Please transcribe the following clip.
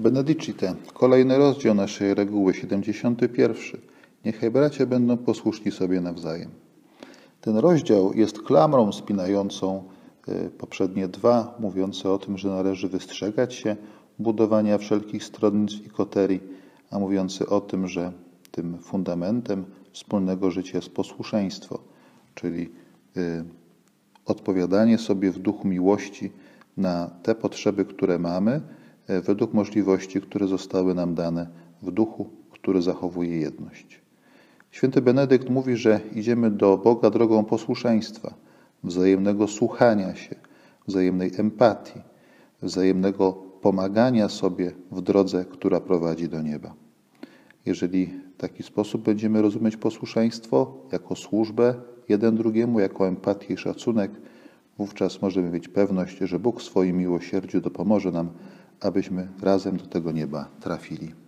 Benedicite, kolejny rozdział naszej reguły, 71. Niechaj bracia będą posłuszni sobie nawzajem. Ten rozdział jest klamrą spinającą y, poprzednie dwa, mówiące o tym, że należy wystrzegać się budowania wszelkich stronnictw i koterii, a mówiący o tym, że tym fundamentem wspólnego życia jest posłuszeństwo, czyli y, odpowiadanie sobie w duchu miłości na te potrzeby, które mamy, według możliwości, które zostały nam dane w duchu, który zachowuje jedność. Święty Benedykt mówi, że idziemy do Boga drogą posłuszeństwa, wzajemnego słuchania się, wzajemnej empatii, wzajemnego pomagania sobie w drodze, która prowadzi do nieba. Jeżeli w taki sposób będziemy rozumieć posłuszeństwo jako służbę jeden drugiemu, jako empatię i szacunek, wówczas możemy mieć pewność, że Bóg w swoim miłosierdziu dopomoże nam, abyśmy razem do tego nieba trafili.